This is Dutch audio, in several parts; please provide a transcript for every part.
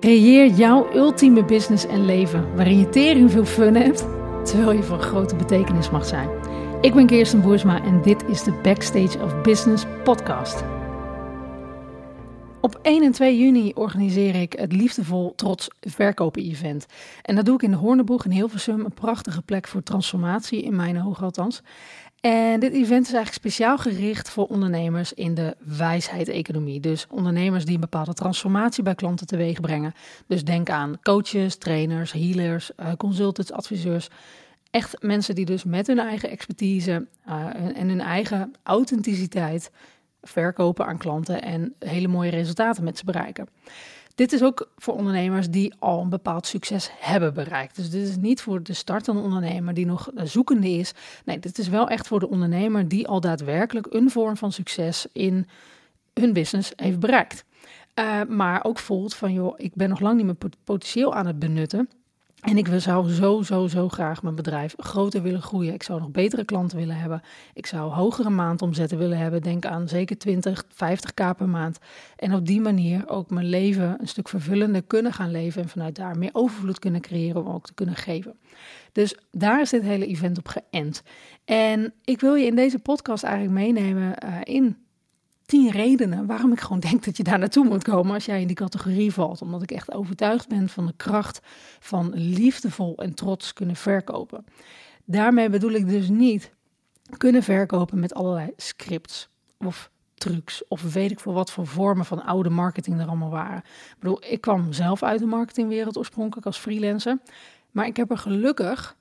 Creëer jouw ultieme business en leven waarin je tering veel fun hebt, terwijl je van grote betekenis mag zijn. Ik ben Kirsten Boersma en dit is de Backstage of Business podcast. Op 1 en 2 juni organiseer ik het Liefdevol Trots Verkopen Event. En dat doe ik in de Hoorneboeg in Hilversum, een prachtige plek voor transformatie, in mijn ogen althans. En dit event is eigenlijk speciaal gericht voor ondernemers in de wijsheid-economie. Dus ondernemers die een bepaalde transformatie bij klanten teweeg brengen. Dus denk aan coaches, trainers, healers, uh, consultants, adviseurs. Echt mensen die dus met hun eigen expertise uh, en hun eigen authenticiteit verkopen aan klanten en hele mooie resultaten met ze bereiken. Dit is ook voor ondernemers die al een bepaald succes hebben bereikt. Dus dit is niet voor de startende ondernemer die nog zoekende is. Nee, dit is wel echt voor de ondernemer die al daadwerkelijk een vorm van succes in hun business heeft bereikt. Uh, maar ook voelt van, joh, ik ben nog lang niet mijn potentieel aan het benutten. En ik zou zo, zo, zo graag mijn bedrijf groter willen groeien. Ik zou nog betere klanten willen hebben. Ik zou hogere maandomzetten willen hebben. Denk aan zeker 20, 50k per maand. En op die manier ook mijn leven een stuk vervullender kunnen gaan leven. En vanuit daar meer overvloed kunnen creëren om ook te kunnen geven. Dus daar is dit hele event op geënt. En ik wil je in deze podcast eigenlijk meenemen uh, in tien redenen waarom ik gewoon denk dat je daar naartoe moet komen als jij in die categorie valt. Omdat ik echt overtuigd ben van de kracht van liefdevol en trots kunnen verkopen. Daarmee bedoel ik dus niet kunnen verkopen met allerlei scripts of trucs of weet ik veel wat voor vormen van oude marketing er allemaal waren. Ik bedoel, ik kwam zelf uit de marketingwereld oorspronkelijk als freelancer, maar ik heb er gelukkig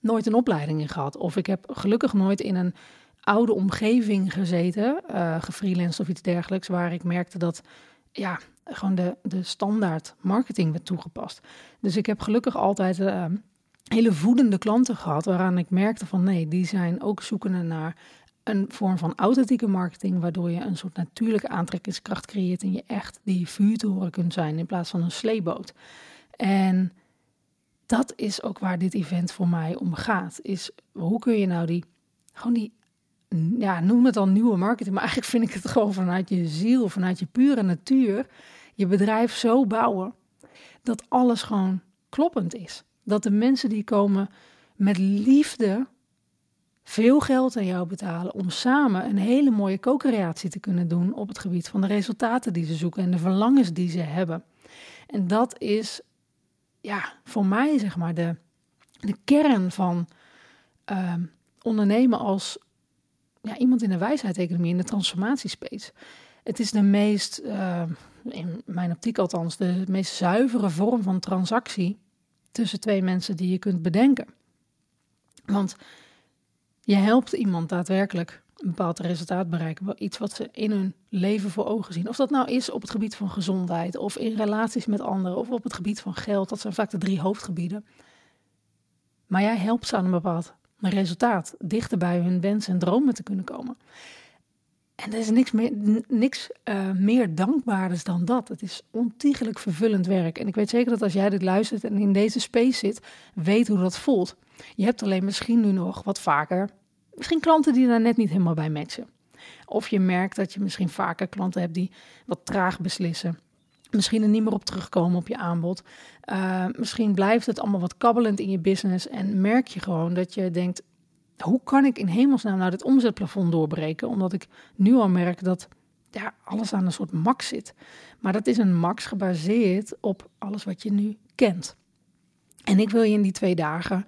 nooit een opleiding in gehad of ik heb gelukkig nooit in een oude omgeving gezeten, uh, gefreelanced of iets dergelijks, waar ik merkte dat ja, gewoon de, de standaard marketing werd toegepast. Dus ik heb gelukkig altijd uh, hele voedende klanten gehad, waaraan ik merkte van nee, die zijn ook zoekende naar een vorm van authentieke marketing, waardoor je een soort natuurlijke aantrekkingskracht creëert en je echt die vuurtoren kunt zijn in plaats van een sleeboot. En dat is ook waar dit event voor mij om gaat. Is hoe kun je nou die, gewoon die ja, noem het dan nieuwe marketing, maar eigenlijk vind ik het gewoon vanuit je ziel, vanuit je pure natuur, je bedrijf zo bouwen dat alles gewoon kloppend is. Dat de mensen die komen met liefde veel geld aan jou betalen om samen een hele mooie co-creatie te kunnen doen op het gebied van de resultaten die ze zoeken en de verlangens die ze hebben. En dat is ja, voor mij zeg maar de, de kern van uh, ondernemen als ja, iemand in de wijsheid-economie, in de transformatiespace. Het is de meest, uh, in mijn optiek althans, de meest zuivere vorm van transactie tussen twee mensen die je kunt bedenken. Want je helpt iemand daadwerkelijk een bepaald resultaat bereiken, iets wat ze in hun leven voor ogen zien. Of dat nou is op het gebied van gezondheid, of in relaties met anderen, of op het gebied van geld. Dat zijn vaak de drie hoofdgebieden. Maar jij helpt ze aan een bepaald resultaat, dichter bij hun wensen en dromen te kunnen komen. En er is niks meer, niks, uh, meer dankbaarders dan dat. Het is ontiegelijk vervullend werk. En ik weet zeker dat als jij dit luistert en in deze space zit, weet hoe dat voelt. Je hebt alleen misschien nu nog wat vaker, misschien klanten die daar net niet helemaal bij matchen. Of je merkt dat je misschien vaker klanten hebt die wat traag beslissen misschien er niet meer op terugkomen op je aanbod. Uh, misschien blijft het allemaal wat kabbelend in je business en merk je gewoon dat je denkt: hoe kan ik in hemelsnaam nou dit omzetplafond doorbreken? Omdat ik nu al merk dat ja, alles aan een soort max zit. Maar dat is een max gebaseerd op alles wat je nu kent. En ik wil je in die twee dagen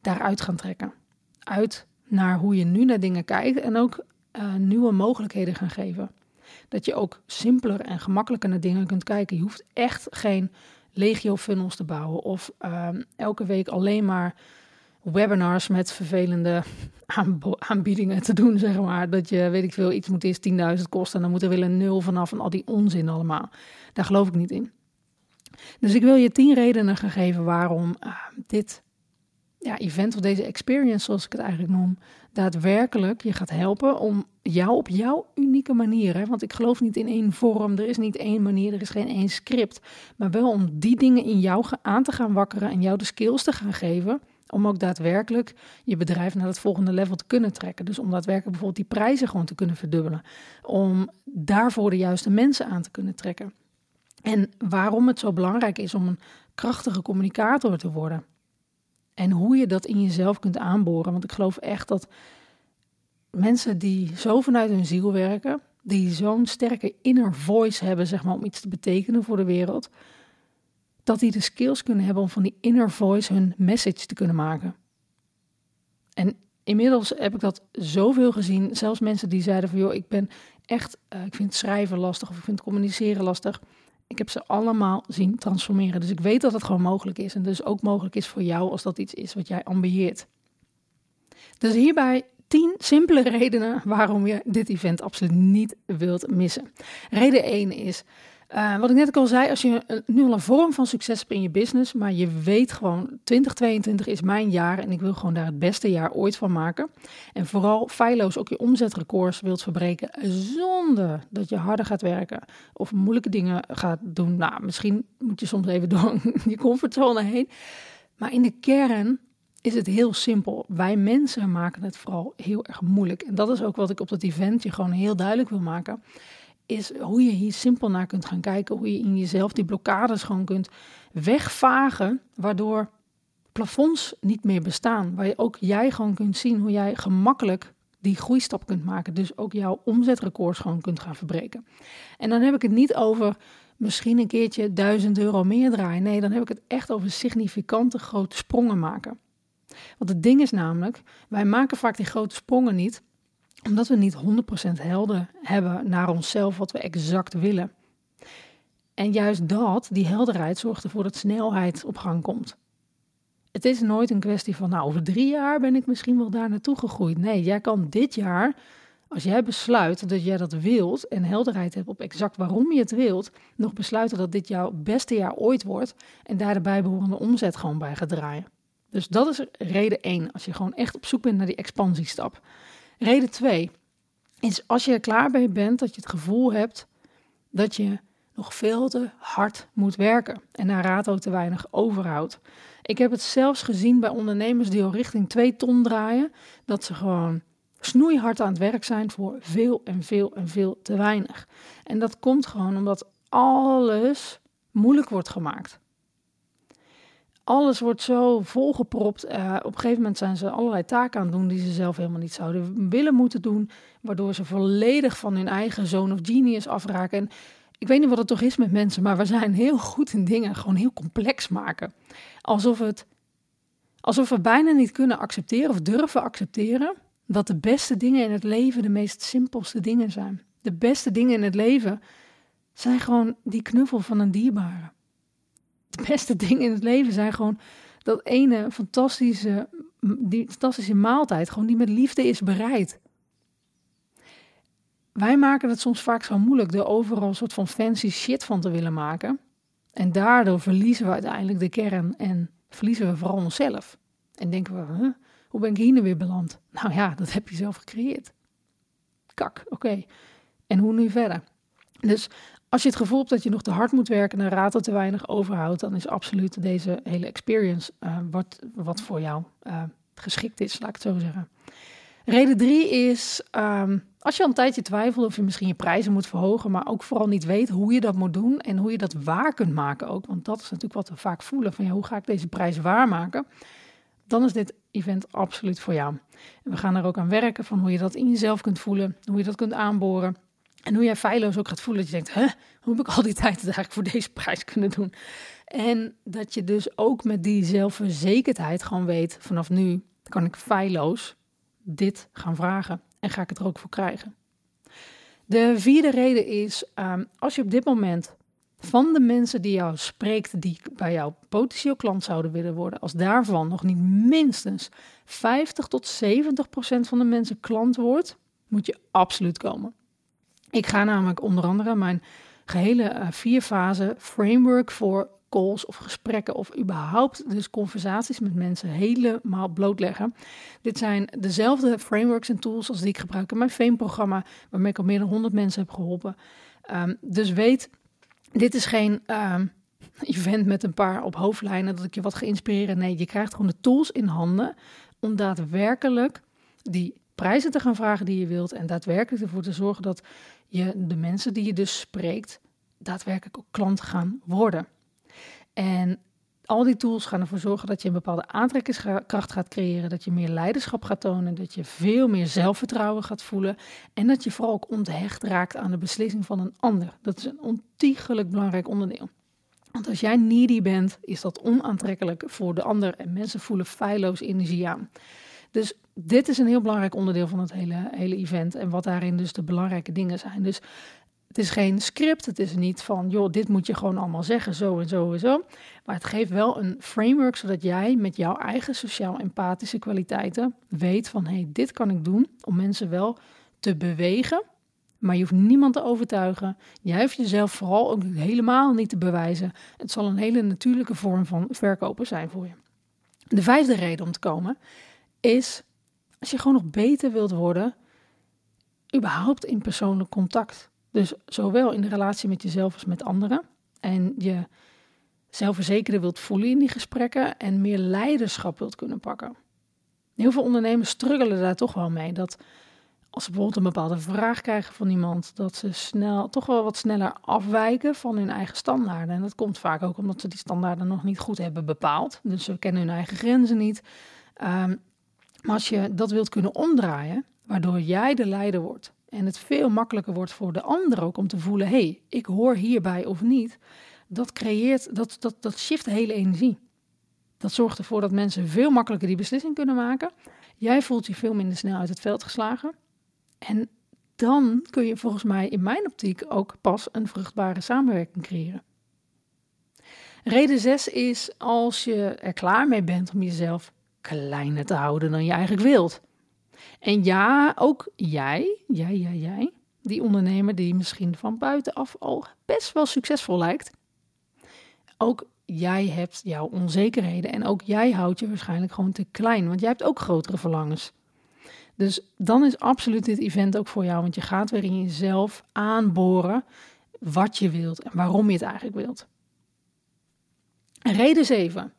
daaruit gaan trekken. Uit naar hoe je nu naar dingen kijkt en ook uh, nieuwe mogelijkheden gaan geven. Dat je ook simpeler en gemakkelijker naar dingen kunt kijken. Je hoeft echt geen legio funnels te bouwen of uh, elke week alleen maar webinars met vervelende aanbiedingen te doen, zeg maar. Dat je, weet ik veel, iets moet eerst 10.000 kosten en dan moet er weer een nul vanaf en al die onzin allemaal. Daar geloof ik niet in. Dus ik wil je tien redenen geven waarom uh, dit ja, event of deze experience, zoals ik het eigenlijk noem, daadwerkelijk je gaat helpen om jou op jouw unieke manier, hè, want ik geloof niet in één vorm, er is niet één manier, er is geen één script, maar wel om die dingen in jou aan te gaan wakkeren en jou de skills te gaan geven om ook daadwerkelijk je bedrijf naar het volgende level te kunnen trekken. Dus om daadwerkelijk bijvoorbeeld die prijzen gewoon te kunnen verdubbelen. Om daarvoor de juiste mensen aan te kunnen trekken. En waarom het zo belangrijk is om een krachtige communicator te worden. En hoe je dat in jezelf kunt aanboren. Want ik geloof echt dat mensen die zo vanuit hun ziel werken, die zo'n sterke inner voice hebben, zeg maar, om iets te betekenen voor de wereld, dat die de skills kunnen hebben om van die inner voice hun message te kunnen maken. En inmiddels heb ik dat zoveel gezien. Zelfs mensen die zeiden van joh, ik ben echt, uh, ik vind schrijven lastig of ik vind communiceren lastig. Ik heb ze allemaal zien transformeren. Dus ik weet dat het gewoon mogelijk is. En dus ook mogelijk is voor jou als dat iets is wat jij ambieert. Dus hierbij tien simpele redenen waarom je dit event absoluut niet wilt missen. Reden 1 is uh, wat ik net ook al zei, als je nu al een vorm van succes hebt in je business, maar je weet gewoon 2022 is mijn jaar en ik wil gewoon daar het beste jaar ooit van maken. En vooral feilloos ook je omzetrecords wilt verbreken zonder dat je harder gaat werken of moeilijke dingen gaat doen. Nou, misschien moet je soms even door je comfortzone heen. Maar in de kern is het heel simpel. Wij mensen maken het vooral heel erg moeilijk. En dat is ook wat ik op dat event je gewoon heel duidelijk wil maken is hoe je hier simpel naar kunt gaan kijken. Hoe je in jezelf die blokkades gewoon kunt wegvagen. Waardoor plafonds niet meer bestaan. Waar je ook jij gewoon kunt zien hoe jij gemakkelijk die groeistap kunt maken. Dus ook jouw omzetrecords gewoon kunt gaan verbreken. En dan heb ik het niet over misschien een keertje 1000 euro meer draaien. Nee, dan heb ik het echt over significante grote sprongen maken. Want het ding is namelijk, wij maken vaak die grote sprongen niet omdat we niet 100% helder hebben naar onszelf wat we exact willen. En juist dat, die helderheid, zorgt ervoor dat snelheid op gang komt. Het is nooit een kwestie van, nou, over drie jaar ben ik misschien wel daar naartoe gegroeid. Nee, jij kan dit jaar, als jij besluit dat jij dat wilt en helderheid hebt op exact waarom je het wilt, nog besluiten dat dit jouw beste jaar ooit wordt en daar de bijbehorende omzet gewoon bij gaat draaien. Dus dat is reden één, als je gewoon echt op zoek bent naar die expansiestap. Reden twee is als je er klaar bij bent dat je het gevoel hebt dat je nog veel te hard moet werken en naar raad te weinig overhoudt. Ik heb het zelfs gezien bij ondernemers die al richting 2 ton draaien, dat ze gewoon snoeihard aan het werk zijn voor veel en veel en veel te weinig. En dat komt gewoon omdat alles moeilijk wordt gemaakt alles wordt zo volgepropt. Uh, op een gegeven moment zijn ze allerlei taken aan het doen die ze zelf helemaal niet zouden willen moeten doen. Waardoor ze volledig van hun eigen zone of genius afraken. En ik weet niet wat het toch is met mensen, maar we zijn heel goed in dingen gewoon heel complex maken. Alsof, het, alsof we bijna niet kunnen accepteren of durven accepteren dat de beste dingen in het leven de meest simpelste dingen zijn. De beste dingen in het leven zijn gewoon die knuffel van een dierbare de beste dingen in het leven zijn gewoon dat ene fantastische, die fantastische maaltijd, gewoon die met liefde is bereid. Wij maken het soms vaak zo moeilijk door overal een soort van fancy shit van te willen maken. En daardoor verliezen we uiteindelijk de kern en verliezen we vooral onszelf. En denken we, hoe ben ik hier nu weer beland? Nou ja, dat heb je zelf gecreëerd. Kak, oké. En hoe nu verder? Dus als je het gevoel hebt dat je nog te hard moet werken en raad te weinig overhoudt, dan is absoluut deze hele experience uh, wat, wat voor jou uh, geschikt is, laat ik het zo zeggen. Reden drie is, um, als je al een tijdje twijfelt of je misschien je prijzen moet verhogen, maar ook vooral niet weet hoe je dat moet doen en hoe je dat waar kunt maken ook, want dat is natuurlijk wat we vaak voelen van ja, hoe ga ik deze prijs waarmaken, dan is dit event absoluut voor jou. We gaan er ook aan werken van hoe je dat in jezelf kunt voelen, hoe je dat kunt aanboren en hoe jij feilloos ook gaat voelen dat je denkt, hè, hoe heb ik al die tijd het eigenlijk voor deze prijs kunnen doen? En dat je dus ook met die zelfverzekerdheid gewoon weet, vanaf nu kan ik feilloos dit gaan vragen en ga ik het er ook voor krijgen. De vierde reden is, um, als je op dit moment van de mensen die jou spreekt, die bij jou potentieel klant zouden willen worden, als daarvan nog niet minstens 50 tot 70 procent van de mensen klant wordt, moet je absoluut komen. Ik ga namelijk onder andere mijn gehele uh, vier fase framework voor calls of gesprekken of überhaupt dus conversaties met mensen helemaal blootleggen. Dit zijn dezelfde frameworks en tools als die ik gebruik in mijn Fame-programma, waarmee ik al meer dan 100 mensen heb geholpen. Ehm, dus weet, dit is geen um, event met een paar op hoofdlijnen dat ik je wat ga inspireren. Nee, je krijgt gewoon de tools in handen om daadwerkelijk die prijzen te gaan vragen die je wilt en daadwerkelijk ervoor te zorgen dat je de mensen die je dus spreekt daadwerkelijk ook klant gaan worden. En al die tools gaan ervoor zorgen dat je een bepaalde aantrekkingskracht gaat creëren, dat je meer leiderschap gaat tonen, dat je veel meer zelfvertrouwen gaat voelen en dat je vooral ook onthecht raakt aan de beslissing van een ander. Dat is een ontiegelijk belangrijk onderdeel. Want als jij needy bent, is dat onaantrekkelijk voor de ander en mensen voelen feilloos energie aan. Dus dit is een heel belangrijk onderdeel van het hele, hele event en wat daarin dus de belangrijke dingen zijn. Dus het is geen script, het is niet van, joh, dit moet je gewoon allemaal zeggen, zo en zo en zo. Maar het geeft wel een framework, zodat jij met jouw eigen sociaal-empathische kwaliteiten weet van, hé, hey, dit kan ik doen om mensen wel te bewegen. Maar je hoeft niemand te overtuigen. Jij hoeft jezelf vooral ook helemaal niet te bewijzen. Het zal een hele natuurlijke vorm van verkopen zijn voor je. De vijfde reden om te komen is, als je gewoon nog beter wilt worden, überhaupt in persoonlijk contact. Dus zowel in de relatie met jezelf als met anderen. En je zelfverzekerder wilt voelen in die gesprekken en meer leiderschap wilt kunnen pakken. Heel veel ondernemers struggelen daar toch wel mee. Dat als ze bijvoorbeeld een bepaalde vraag krijgen van iemand, dat ze snel, toch wel wat sneller afwijken van hun eigen standaarden. En dat komt vaak ook omdat ze die standaarden nog niet goed hebben bepaald. Dus ze kennen hun eigen grenzen niet. Um, maar als je dat wilt kunnen omdraaien, waardoor jij de leider wordt en het veel makkelijker wordt voor de ander ook om te voelen: hé, hey, ik hoor hierbij of niet. Dat creëert, dat, dat, dat shift hele energie. Dat zorgt ervoor dat mensen veel makkelijker die beslissing kunnen maken. Jij voelt je veel minder snel uit het veld geslagen. En dan kun je volgens mij in mijn optiek ook pas een vruchtbare samenwerking creëren. Reden 6 is als je er klaar mee bent om jezelf kleiner te houden dan je eigenlijk wilt. En ja, ook jij, jij, jij, jij, die ondernemer die misschien van buitenaf al best wel succesvol lijkt. Ook jij hebt jouw onzekerheden en ook jij houdt je waarschijnlijk gewoon te klein, want jij hebt ook grotere verlangens. Dus dan is absoluut dit event ook voor jou, want je gaat weer in jezelf aanboren wat je wilt en waarom je het eigenlijk wilt. Reden 7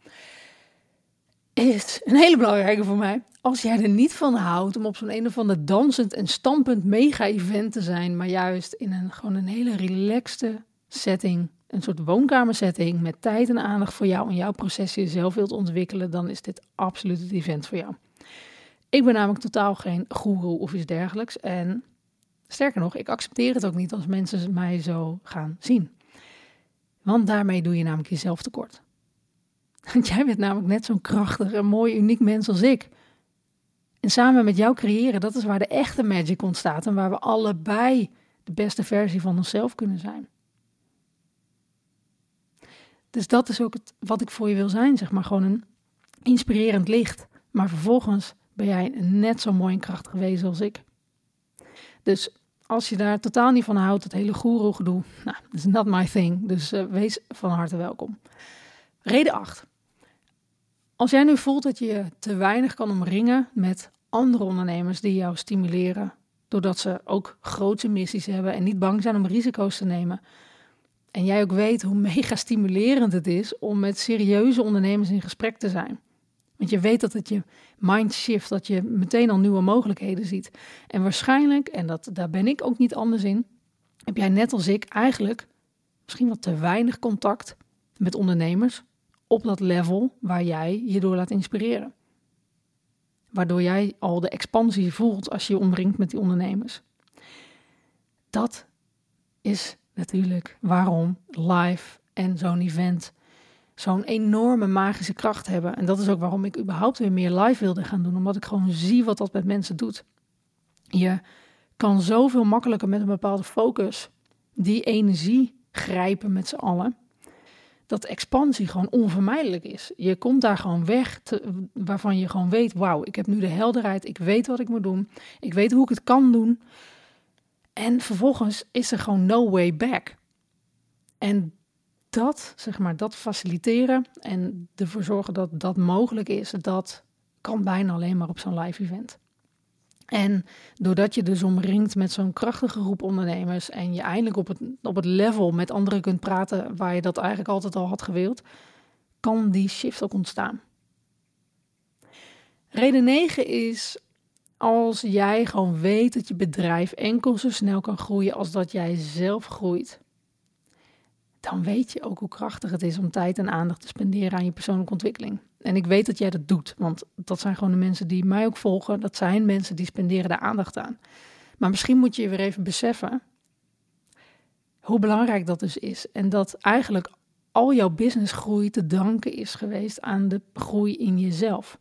is een hele belangrijke voor mij. Als jij er niet van houdt om op zo'n een of ander dansend en stampend mega-event te zijn, maar juist in een gewoon een hele relaxte setting, een soort woonkamersetting met tijd en aandacht voor jou en jouw proces jezelf wilt ontwikkelen, dan is dit absoluut het event voor jou. Ik ben namelijk totaal geen goeroe of iets dergelijks. En sterker nog, ik accepteer het ook niet als mensen mij zo gaan zien. Want daarmee doe je namelijk jezelf tekort. Want jij bent namelijk net zo'n krachtig en mooi, uniek mens als ik. En samen met jou creëren, dat is waar de echte magic ontstaat en waar we allebei de beste versie van onszelf kunnen zijn. Dus dat is ook het, wat ik voor je wil zijn, zeg maar gewoon een inspirerend licht. Maar vervolgens ben jij net zo mooi en krachtig wezen als ik. Dus als je daar totaal niet van houdt, het hele goeroe gedoe, nou, dat is not my thing. Dus uh, wees van harte welkom. Reden 8. Als jij nu voelt dat je je te weinig kan omringen met andere ondernemers die jou stimuleren, doordat ze ook grote missies hebben en niet bang zijn om risico's te nemen. En jij ook weet hoe mega stimulerend het is om met serieuze ondernemers in gesprek te zijn. Want je weet dat het je mind shift, dat je meteen al nieuwe mogelijkheden ziet. En waarschijnlijk, en dat, daar ben ik ook niet anders in, heb jij net als ik eigenlijk misschien wat te weinig contact met ondernemers op dat level waar jij je door laat inspireren. Waardoor jij al de expansie voelt als je je omringt met die ondernemers. Dat is natuurlijk waarom live en zo'n event zo'n enorme magische kracht hebben. En dat is ook waarom ik überhaupt weer meer live wilde gaan doen, omdat ik gewoon zie wat dat met mensen doet. Je kan zoveel makkelijker met een bepaalde focus die energie grijpen met z'n allen. Dat expansie gewoon onvermijdelijk is. Je komt daar gewoon weg waarvan je gewoon weet: wauw, ik heb nu de helderheid, ik weet wat ik moet doen, ik weet hoe ik het kan doen. En vervolgens is er gewoon no way back. En dat, zeg maar, dat faciliteren en ervoor zorgen dat dat mogelijk is, dat kan bijna alleen maar op zo'n live event. En doordat je dus omringt met zo'n krachtige groep ondernemers en je eindelijk op het, op het level met anderen kunt praten waar je dat eigenlijk altijd al had gewild, kan die shift ook ontstaan. Reden 9 is als jij gewoon weet dat je bedrijf enkel zo snel kan groeien als dat jij zelf groeit. dan weet je ook hoe krachtig het is om tijd en aandacht te spenderen aan je persoonlijke ontwikkeling. En ik weet dat jij dat doet, want dat zijn gewoon de mensen die mij ook volgen. Dat zijn mensen die spenderen daar aandacht aan. Maar misschien moet je je weer even beseffen hoe belangrijk dat dus is. En dat eigenlijk al jouw businessgroei te danken is geweest aan de groei in jezelf.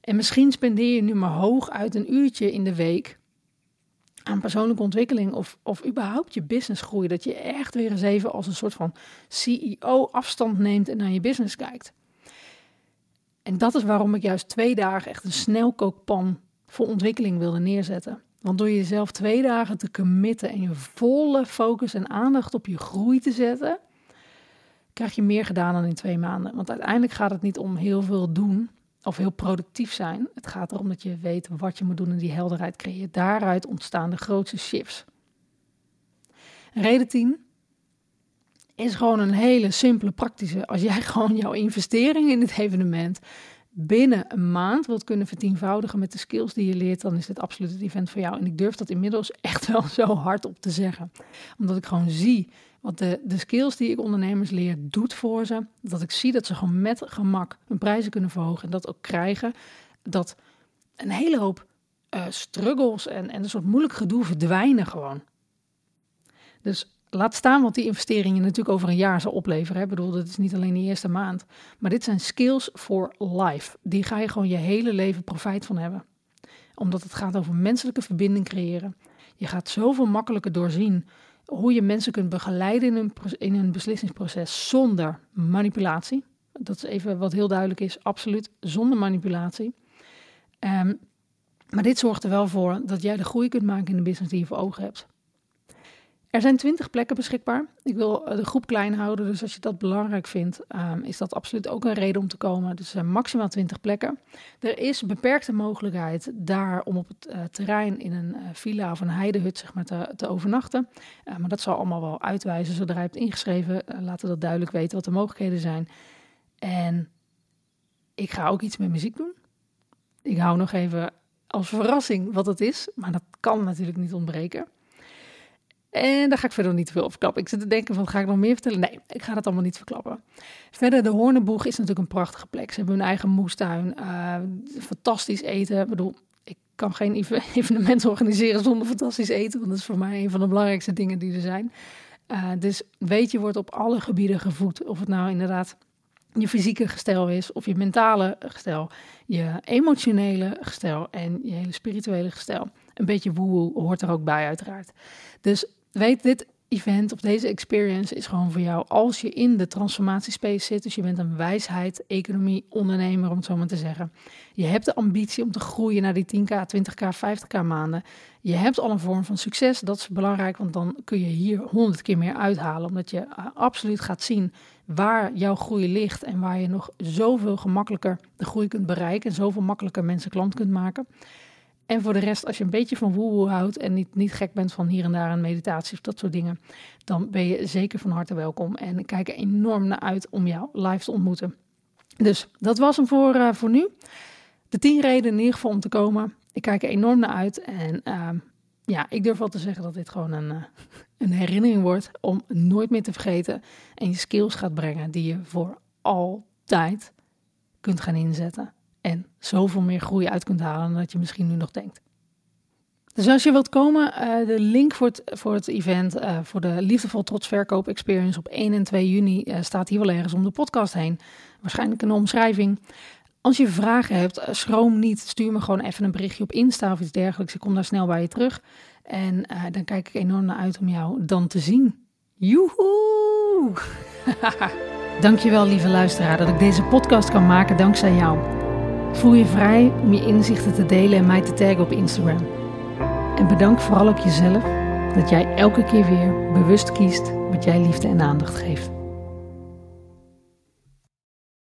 En misschien spendeer je nu maar hoog uit een uurtje in de week aan persoonlijke ontwikkeling of, of überhaupt je businessgroei. Dat je echt weer eens even als een soort van CEO afstand neemt en naar je business kijkt. En dat is waarom ik juist twee dagen echt een snelkookpan voor ontwikkeling wilde neerzetten. Want door jezelf twee dagen te committen en je volle focus en aandacht op je groei te zetten, krijg je meer gedaan dan in twee maanden. Want uiteindelijk gaat het niet om heel veel doen of heel productief zijn. Het gaat erom dat je weet wat je moet doen en die helderheid creëert. Daaruit ontstaan de grootste shifts. Reden 10 is gewoon een hele simpele, praktische. Als jij gewoon jouw investering in dit evenement binnen een maand wilt kunnen vertienvoudigen met de skills die je leert, dan is dit absoluut het event voor jou. En ik durf dat inmiddels echt wel zo hard op te zeggen. Omdat ik gewoon zie wat de, de skills die ik ondernemers leer doet voor ze. Dat ik zie dat ze gewoon met gemak hun prijzen kunnen verhogen en dat ook krijgen. Dat een hele hoop uh, struggles en, en een soort moeilijk gedoe verdwijnen gewoon. Dus Laat staan wat die investeringen natuurlijk over een jaar zal opleveren. Ik bedoel, dat is niet alleen de eerste maand. Maar dit zijn skills for life. Die ga je gewoon je hele leven profijt van hebben. Omdat het gaat over menselijke verbinding creëren. Je gaat zoveel makkelijker doorzien hoe je mensen kunt begeleiden in een, in beslissingsproces zonder manipulatie. Dat is even wat heel duidelijk is, absoluut zonder manipulatie. Um, maar dit zorgt er wel voor dat jij de groei kunt maken in de business die je voor ogen hebt. Er zijn twintig plekken beschikbaar. Ik wil eh, de groep klein houden, dus als je dat belangrijk vindt, um, is dat absoluut ook een reden om te komen. Dus er zijn maximaal 20 plekken. Er is beperkte mogelijkheid daar om op het uh, terrein in een uh, villa of een heidehut zeg maar, te, te overnachten. maar dat zal allemaal wel uitwijzen zodra je hebt ingeschreven. laten we dat duidelijk weten wat de mogelijkheden zijn. En ik ga ook iets met muziek doen. Ik hou nog even als verrassing wat het is, maar dat kan natuurlijk niet ontbreken. En daar ga ik verder niet te veel over. Ik zit te denken van, ga ik nog meer vertellen? Nee, ik ga dat allemaal niet verklappen. Verder, de Hoornenboeg is natuurlijk een prachtige plek. Ze hebben hun eigen moestuin, uh, fantastisch eten. Ik bedoel, ik kan geen evenement organiseren zonder fantastisch eten. Want dat is voor mij een van de belangrijkste dingen die er zijn. Uh, dus weet je, wordt op alle gebieden gevoed. Of het nou inderdaad je fysieke gestel is, of je mentale gestel, je emotionele gestel en je hele spirituele gestel. Een beetje woe hoort er ook bij, uiteraard. Dus weet, dit event of deze experience is gewoon voor jou als je in de transformatiespace zit. Dus je bent een wijsheid, economie, ondernemer, om het zo maar te zeggen. Je hebt de ambitie om te groeien naar die 10k, 20k, 50k maanden. Je hebt al een vorm van succes. Dat is belangrijk, want dan kun je hier 100 keer meer uithalen. Omdat je eh, absoluut gaat zien waar jouw groei ligt en waar je nog zoveel gemakkelijker de groei kunt bereiken en zoveel makkelijker mensen klant kunt maken. En voor de rest, als je een beetje van woehoe houdt en niet, niet gek bent van hier en daar een meditatie of dat soort dingen, dan ben je zeker van harte welkom. En ik kijk er enorm naar uit om jou live te ontmoeten. Dus dat was hem voor, uh, voor nu. De tien redenen in ieder geval om te komen. Ik kijk er enorm naar uit. En uh, ja, ik durf wel te zeggen dat dit gewoon een, uh, een herinnering wordt om nooit meer te vergeten. En je skills gaat brengen die je voor altijd kunt gaan inzetten en zoveel meer groei uit kunt halen dan dat je misschien nu nog denkt. Dus als je wilt komen, uh, de link voor het, voor het event, uh, voor de Liefdevol Trots Verkoop Experience op 1 en 2 juni, uh, staat hier wel ergens om de podcast heen. Waarschijnlijk een omschrijving. Als je vragen hebt, schroom niet. Stuur me gewoon even een berichtje op Insta of iets dergelijks. Ik kom daar snel bij je terug. En dan kijk ik enorm naar uit om jou dan te zien. Joehoe! Dankjewel, lieve luisteraar, dat ik deze podcast kan maken dankzij jou. Voel je vrij om je inzichten te delen en mij te taggen op Instagram. En bedank vooral ook jezelf dat jij elke keer weer bewust kiest wat jij liefde en aandacht geeft.